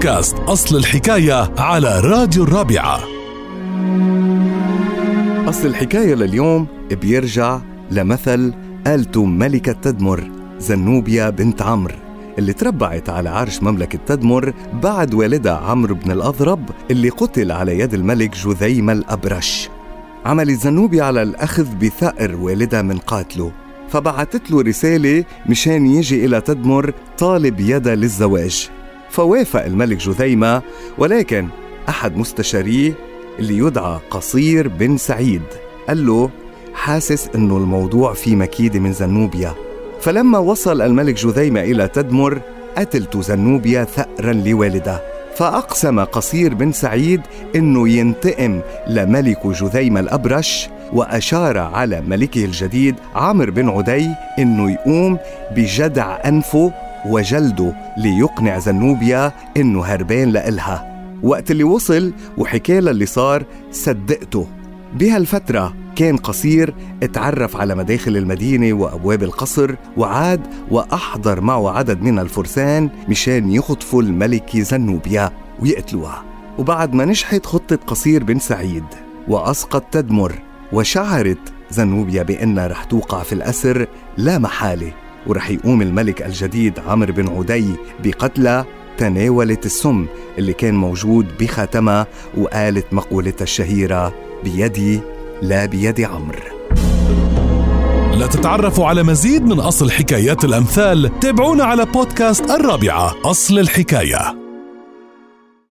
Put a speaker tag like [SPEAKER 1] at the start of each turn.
[SPEAKER 1] بودكاست أصل الحكاية على راديو الرابعة.
[SPEAKER 2] أصل الحكاية لليوم بيرجع لمثل قالته ملكة تدمر زنوبيا بنت عمرو اللي تربعت على عرش مملكة تدمر بعد والدها عمرو بن الأضرب اللي قتل على يد الملك جذيمة الأبرش. عملت زنوبيا على الأخذ بثأر والدها من قاتله فبعتت له رسالة مشان يجي إلى تدمر طالب يدا للزواج. فوافق الملك جذيمة ولكن أحد مستشاريه اللي يدعى قصير بن سعيد قال له حاسس إنه الموضوع فيه مكيدة من زنوبيا. فلما وصل الملك جذيمة إلى تدمر قتلت زنوبيا ثأرا لوالده. فأقسم قصير بن سعيد أنه ينتقم لملك جذيمة الأبرش وأشار على ملكه الجديد عمرو بن عدي أنه يقوم بجدع أنفه وجلده ليقنع زنوبيا أنه هربان لإلها. وقت اللي وصل وحكى اللي صار صدقته. بهالفترة كان قصير اتعرف على مداخل المدينة وأبواب القصر وعاد وأحضر معه عدد من الفرسان مشان يخطفوا الملكة زنوبيا ويقتلوها. وبعد ما نجحت خطة قصير بن سعيد وأسقط تدمر وشعرت زنوبيا بأنها رح توقع في الأسر لا محالة. ورح يقوم الملك الجديد عمرو بن عدي بقتلها تناولت السم اللي كان موجود بخاتمها وقالت مقولتها الشهيرة بيدي لا بيد عمرو.
[SPEAKER 1] لتتعرفوا على مزيد من أصل حكايات الأمثال تابعونا على بودكاست الرابعة أصل الحكاية.